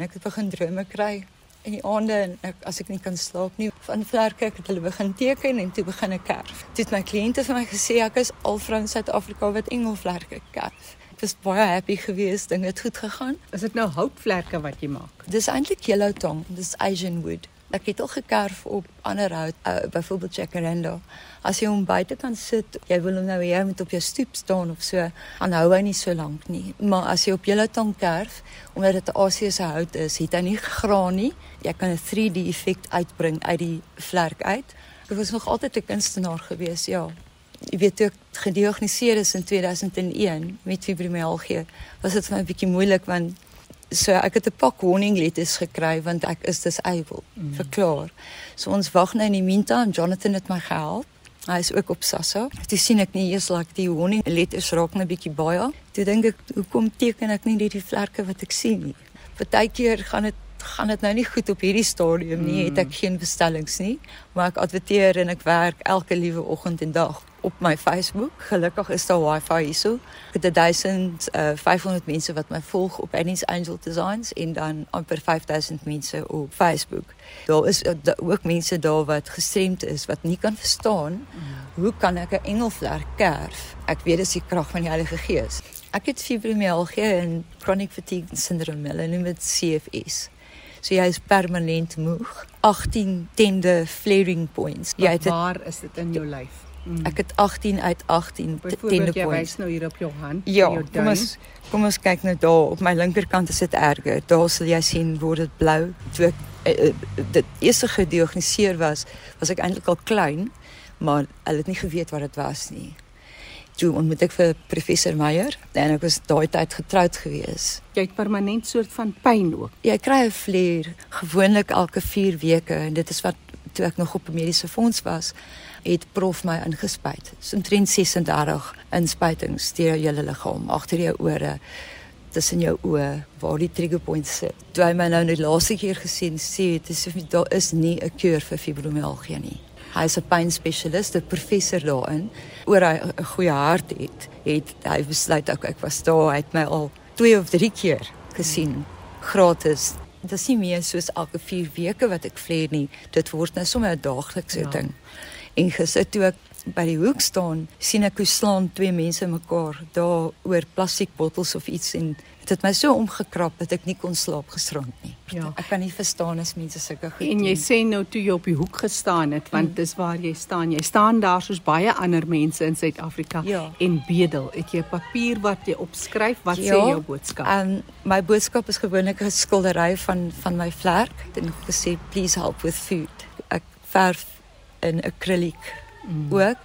Ek het begin drome kry in die aande en ek, as ek nie kan slaap nie van vlerke ek het hulle begin teken en toe begin ek kerf. Toe het my kliënte vir my gesê ek is al in Suid-Afrika wat engelvlerke kerf. Ek was baie happy geweest, dinge het goed gegaan. Is dit nou houtvlerke wat jy maak? Dis eintlik yellow tong, dis Asian wood. Ek het al gekerf op ander hout, uh, byvoorbeeld jacaranda. As jy hom buite kan sit, jy wil hom nou hê hy moet op jou stoep staan of so, dan hou hy nie so lank nie. Maar as jy op yellow tong kerf, omdat dit 'n Asiëse hout is, het hy nie gegraan nie. Jy kan 'n 3D effek uitbring uit die vlerk uit. Ek was nog altyd 'n kunstenaar gewees, ja. Jy weet ek gediagnoseer is in 2001 met fibromialgie, was dit vir my 'n bietjie moeilik want so ek het 'n pak warning letters gekry want ek is disable mm. verklaar. So ons wag nou in die en Jonathan het my gehelp. Hy is ook op Sassa. Toe sien ek nie eers like die warning letters raak 'n bietjie baie. Toe dink ek hoekom teken ek nie die vlerke wat ek sien nie. Partykeer gaan dit gaan dit nou nie goed op hierdie stadium nie. Mm. Het ek geen bestellings nie, maar ek adverteer en ek werk elke liewe oggend en dag op my Facebook. Gelukkig is daar wifi hierso. Ek het 1500 uh, mense wat my volg op Annie's Angel Designs en dan amper 5000 mense op Facebook. Daar is uh, ook mense daar wat gestremd is wat nie kan verstaan hoe kan ek 'n engelvlerk kerf? Ek weet dis die krag van die Heilige Gees. Ek het fibromialgie en chronic fatigue syndrome, hulle noem dit CFS. So jy is permanent moeg. 18 tende flaring points. Jy het waar is dit in jou lyf? Mm. Ek het 18 uit 18 tende points. Jy wys nou hier op jou hand, ja, jou. Kom ons kom ons kyk nou daar op my linkerkant is dit erger. Daar sal jy sien word dit blou. Toe ek uh, dit eerste gediagnoseer was, was ek eintlik al klein, maar hulle het nie geweet wat dit was nie. Toe ontmoet ek vir professor Meyer en ek was daai tyd getroud gewees. Jy het permanent soort van pyn ook. Jy kry 'n vlier gewoonlik elke 4 weke en dit is wat toe ek nog op 'n mediese fonds was het prof my ingespuit. So omtrent 36 inspuitings deur jou hele liggaam, agter jou ore, tussen jou oë waar die trigger points sit. Toe hy my nou net laaste keer gesien sê dit is of daar is nie 'n kuur vir fibromialgie nie. Hy is 'n pynspesialist, 'n professor daarin. Oor hy 'n goeie hart het, het hy besluit ook ek was daar, hy het my al 2 of 3 keer gesien gratis. Dit is nie meer soos elke 4 weke wat ek vleer nie. Dit word nou sommer 'n daaglikse ja. ding. En gesit toe ek by die hoek staan, sien ek hoe slaan twee mense mekaar daar oor plastiekbottels of iets en dit het my so omgekrap dat ek nie kon slaap gisterand nie. Ja. Ek kan nie verstaan as mense sulke goed En jy doen. sê nou toe jy op die hoek gestaan het, want mm. dis waar jy staan. Jy staan daar soos baie ander mense in Suid-Afrika ja. en bedel. Het jy 'n papier wat jy opskryf? Wat ja, sê jou boodskap? En um, my boodskap is gewoonlik 'n skildery van van my vlerk. Dit het gesê please help with food. Ek verf in acrylic mm. ook,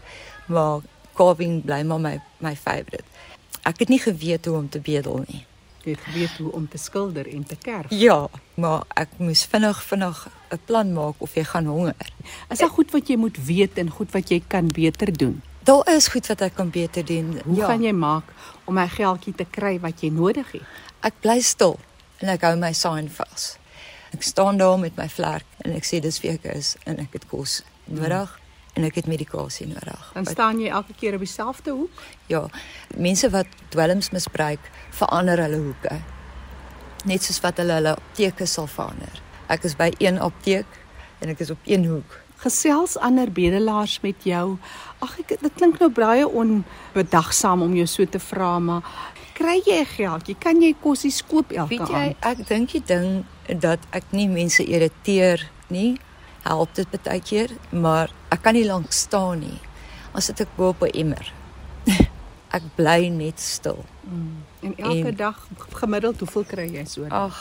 maar carving bly maar my my favourite. Ek het nie geweet hoe om te bedel nie. Jy het geweet hoe om te skilder en te kerf. Ja, maar ek moes vinnig vinnig 'n plan maak of jy gaan honger. Is daar goed wat jy moet weet en goed wat jy kan beter doen? Daar is goed wat ek kan beter doen. Hoe ja. gaan jy maak om my geldjie te kry wat jy nodig het? Ek bly stil en ek hou my sign vas. Ek staan daar met my vlerk en ek sê dis vir ek is en ek het kos nodig en ek het medikasie nodig. Dan staan jy elke keer op dieselfde hoek? Ja. Mense wat dwelms misbruik, verander hulle hoeke. Net soos wat hulle hulle apteke sal verander. Ek is by een apteek en ek is op een hoek. Gesels ander bedelaars met jou. Ag ek dit klink nou baie onbedagsaam om jou so te vra, maar kry jy geld? Jy kan jy kossies koop elke aand. Weet jy, ek dink die ding dat ek nie mense irriteer nie help dit baie keer, maar ek kan nie lank staan nie. As dit ek bo op 'n immer. ek bly net stil. Mm. En elke en, dag gemiddeld hoeveel kry jy so? Ag.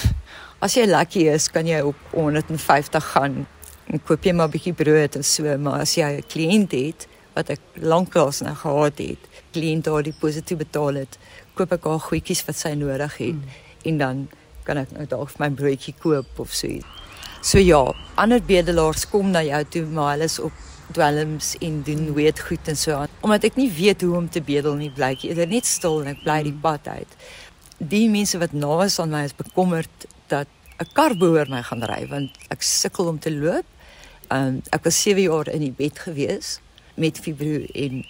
As jy lucky is, kan jy op 150 gaan en koop jy maar 'n bietjie brood of so, maar as jy 'n kliënt het wat ek lanklaas nou gehad het, kliënt daar die positief betaal het, koop ek haar goedjies wat sy nodig het mm. en dan kan ek nou dalk my broodjie koop of so iets. So ja, ander bedelaars kom na jou toe, maar hulle is op dwelms en doen weet goed en so aan. Omdat ek nie weet hoe om te bedel nie, bly ek eerder net stil en ek bly die pad uit. Die mense wat na is aan my is bekommerd dat 'n kar behoor my gaan ry want ek sukkel om te loop. Um ek was 7 jaar in die bed gewees met fibro en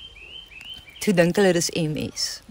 toe dink hulle dis MS.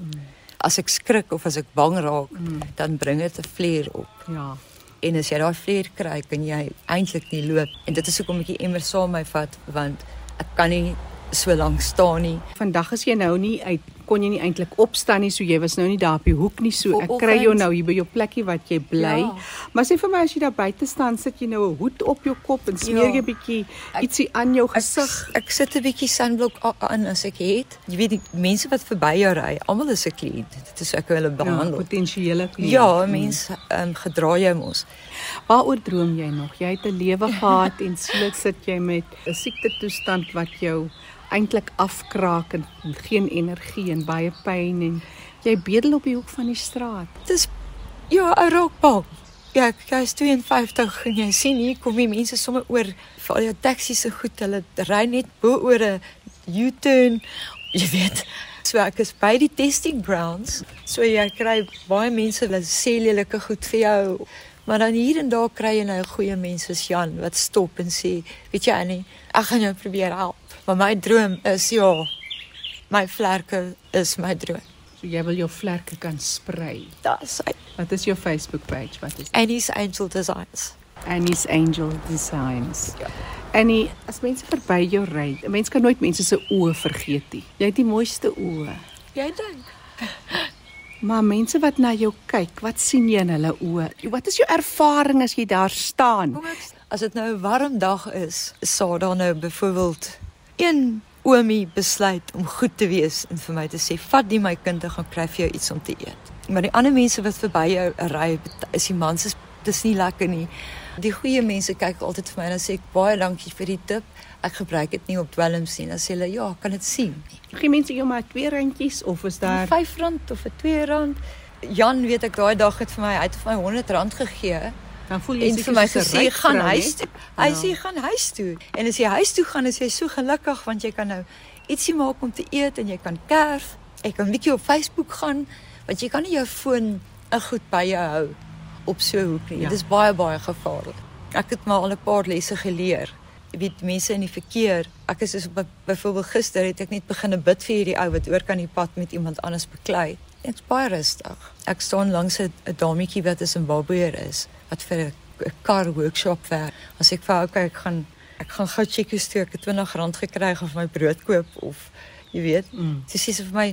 as ek skrik of as ek bang raak, mm. dan bring dit 'n vleuer op. Ja. En as jy daai vleuer kry, kan jy eintlik nie loop. En dit is hoekom ek die emmer saam my vat want ek kan nie so lank staan nie. Vandag is jy nou nie uit kon jy nie eintlik opstaan nie, so jy was nou nie daar op die hoek nie, so ek kry jou nou hier by jou plekkie wat jy bly. Ja. Maar sê vir my as jy daar buite staan, sit jy nou 'n hoed op jou kop en smeer ja. jy 'n bietjie ietsie aan jou gesig. Ek, ek sit 'n bietjie sunblock aan as ek het. Jy weet die mense wat verby jou ry, almal is 'n kliënt. Dit is ek hulle ja, behandel. Ja, potensiële kliënt. Ja, mense ehm um, gedra jy mos. Waaroor droom jy nog? Jy het 'n lewe gehad en skielik sit jy met 'n siekte toestand wat jou eintlik afkraak en geen energie en baie pyn en jy bedel op die hoek van die straat. Dit is ja, 'n rookbal. Ja, jy is 52 en jy sien hier kom die mense sommer oor vir al jou taksies se goed. Hulle ry net bo oor 'n U-turn. Jy weet, so ek is by die testing grounds. So jy kry baie mense wat sê lelike goed vir jou. Maar dan hier en daar kry jy nou goeie mense soos Jan wat stop en sê, weet jy Annie, ek gaan jou probeer help. Maar my droom is ja, my vlerke is my droom. So jy wil jou vlerke kan sprei. Dis hy. Wat is jou Facebook page? Wat is Annie's Angel Designs. Annie's Angel Designs. Ja. Annie, as mense verby jou ry, 'n mens kan nooit mense se oë vergeet nie. Jy het die mooiste oë. Jy dink. Maar mense wat na jou kyk, wat sien jy in hulle oë? Wat is jou ervaring as jy daar staan? As dit nou 'n warm dag is, sou daar nou byvoorbeeld een oomie besluit om goed te wees en vir my te sê vat die my kind en gaan kry vir jou iets om te eet. Maar die ander mense wat verby jou ry, is die mans is dis nie lekker nie. Die goeie mense kyk altyd vir my en dan sê ek baie dankie vir die tip. Ek gebruik dit nie op dwelms nie. Dan sê hulle ja, kan dit sien. Gee mense jou maar twee randjies of is daar R5 of 'n R2? Jan weet ek daai dag het vir my uit vir my R100 gegee dan voel jy vir my gesê gaan huis toe. Hy ja. sê gaan huis toe. En as jy huis toe gaan, is jy so gelukkig want jy kan nou ietsie maak om te eet en jy kan kerf. Ek kan bietjie op Facebook gaan want jy kan nie jou foon 'n goed by jou hou op so 'n hoek nie. Ja. Dit is baie baie gevaarlik. Ek het maar al 'n paar lesse geleer. Jy weet mense in die verkeer. Ek is so byvoorbeeld gister het ek net begin bid vir hierdie ou wat oor kan die pad met iemand anders beklei. Dit's baie rustig. Ek staan langs 'n dametjie wat 'n Zimbabweër is wat vir 'n kar workshop werk. As ek vir okay, ek gaan ek gaan gou check hoe ek 20 rand gekry of my brood koop of jy weet. Mm. Sy sê vir my,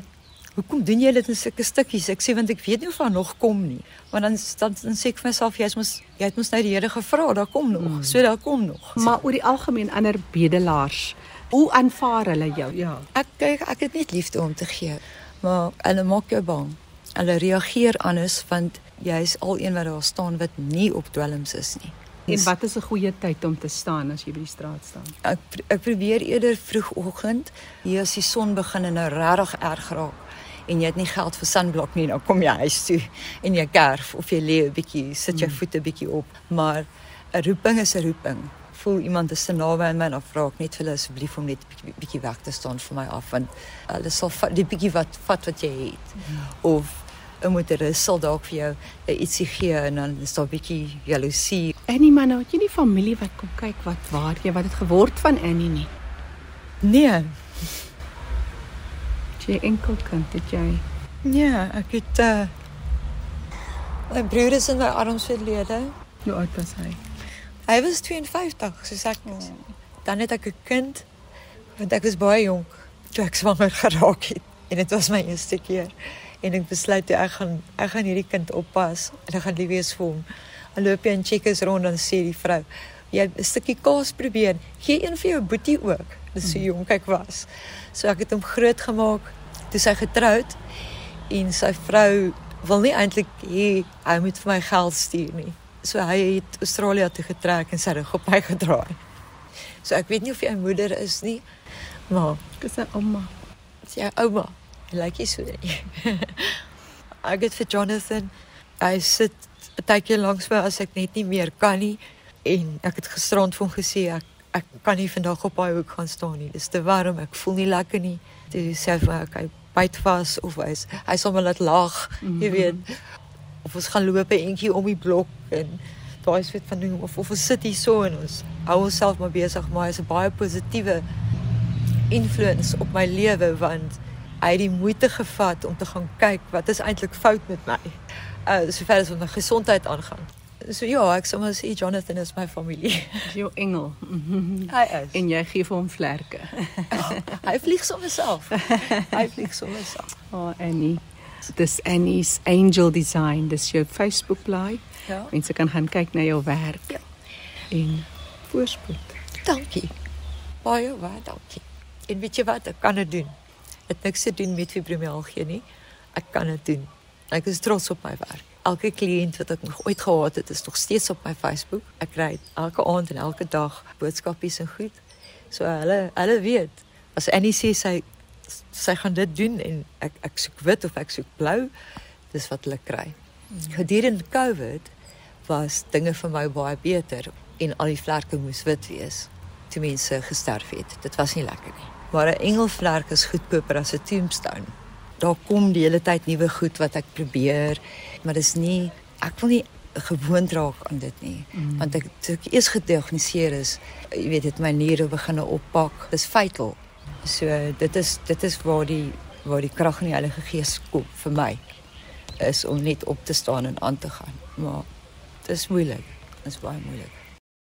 "Hoekom doen jy dit in sulke stukkies?" Ek sê want ek weet nie of daar nog kom nie. Maar dan dan, dan sê ek vir myself, "Jy's mos jy het mos nou die Here gevra, daar kom nog." Mm. So daar kom nog. Maar oor die algemeen ander bedelaars, hoe aanvaar hulle jou? Ja. Ek kyk ek het net liefde om te gee, maar hulle maak jou bang. Hulle reageer anders want jy is al een wat daar staan wat nie op dwelms is nie. En wat is 'n goeie tyd om te staan as jy by die straat staan? Ek ek probeer eerder vroegoggend, hier as die son begin en nou regtig erg raak en jy het nie geld vir sunblock nie, dan kom jy huis toe en jy kerf of jy lê 'n bietjie, sit jou mm. voete bietjie op, maar 'n roeping is 'n roeping. Voel iemand is te naby aan my en dan vra ek net vir hulle asseblief om net bietjie bietjie weg te staan vir my af want hulle sal die bietjie wat vat wat jy het. Mm. Of 'n motoris sal dalk vir jou ietsie gee en dan is daar 'n bietjie jaloesie. Annie man, nou het jy nie familie wat kom kyk wat waar jy wat het geword van Annie nie? Nee. Jy enkel kind het jy? Ja, ek het uh my broer is in my arms verlede. Hoe oud was hy? Hy was 52, so sê ek. Oh. Dan het ek 'n kind want ek was baie jonk toe ek swanger geraak het en dit was my eerste keer en ek besluit toe ek gaan ek gaan hierdie kind oppas en ek gaan lief wees vir hom. En loop hy en checkers rond en sê die vrou, jy 'n stukkie kaas probeer. Gee een vir jou boetie ook. Dis so mm. jonk ek was. So ek het hom groot gemaak. Toe sy getroud en sy vrou wil nie eintlik hê hy moet vir my geld stuur nie. So hy het Australië toe getrek en sy rug op my gedraai. So ek weet nie of hy 'n moeder is nie, maar ek is 'n ouma. Sy ouma. Like jy so. ek het vir Jonathan hy sit baie keer langs my as ek net nie meer kan nie en ek het gisterand vir hom gesê ek ek kan nie vandag op daai hoek gaan staan nie. Dis te warm, ek voel nie lekker nie. Dis sê vir ek hy byt vas of hy is, hy my laat lag, mm -hmm. jy weet. Of ons gaan loop 'n entjie om die blok en daai wat van ding of of ons sit hier so en ons hou onsself maar besig, maar hy's 'n baie positiewe influence op my lewe want hy het die moeite gevat om te gaan kyk wat is eintlik fout met my. Uh sover as my gesondheid aangaan. So ja, ek sê maar sê Jonathan is my familie. Dis jou engel. Hy is. En jy gee vir hom vlerke. hy vlieg sommer self. Hy vlieg sommer self. Oh Annie. Dis Annie's Angel Design. Dis jou Facebook blaai. Ja. Mense kan gaan kyk na jou werk. Ja. En voorspoed. Dankie. Baie baie dankie. En weet jy wat, ek kan dit doen. Dit niks te doen met fibromialgie nie. Ek kan dit doen. Ek is trots op my werk. Elke kliënt wat ek nog ooit gehad het, is nog steeds op my Facebook. Ek kry elke aand en elke dag boodskapies en goed. So hulle hulle weet as Annie sê sy sy gaan dit doen en ek ek soek wit of ek soek blou, dis wat hulle kry. Gedurende Covid was dinge vir my baie beter en al die vlerke moes wit wees toe mense gesterf het. Dit was nie lekker nie. Maar 'n engelvlerk is goedkoper as 'n tombstone. Daar kom die hele tyd nuwe goed wat ek probeer, maar dis nie ek wil nie gewoond raak aan dit nie. Mm. Want ek toe ek eers gediagnoseer is, jy weet dit my niere begine oppak. Dis fatal. So dit is dit is waar die waar die krag van die Heilige Gees kom vir my is om net op te staan en aan te gaan. Maar dit is moeilik. Dit is baie moeilik.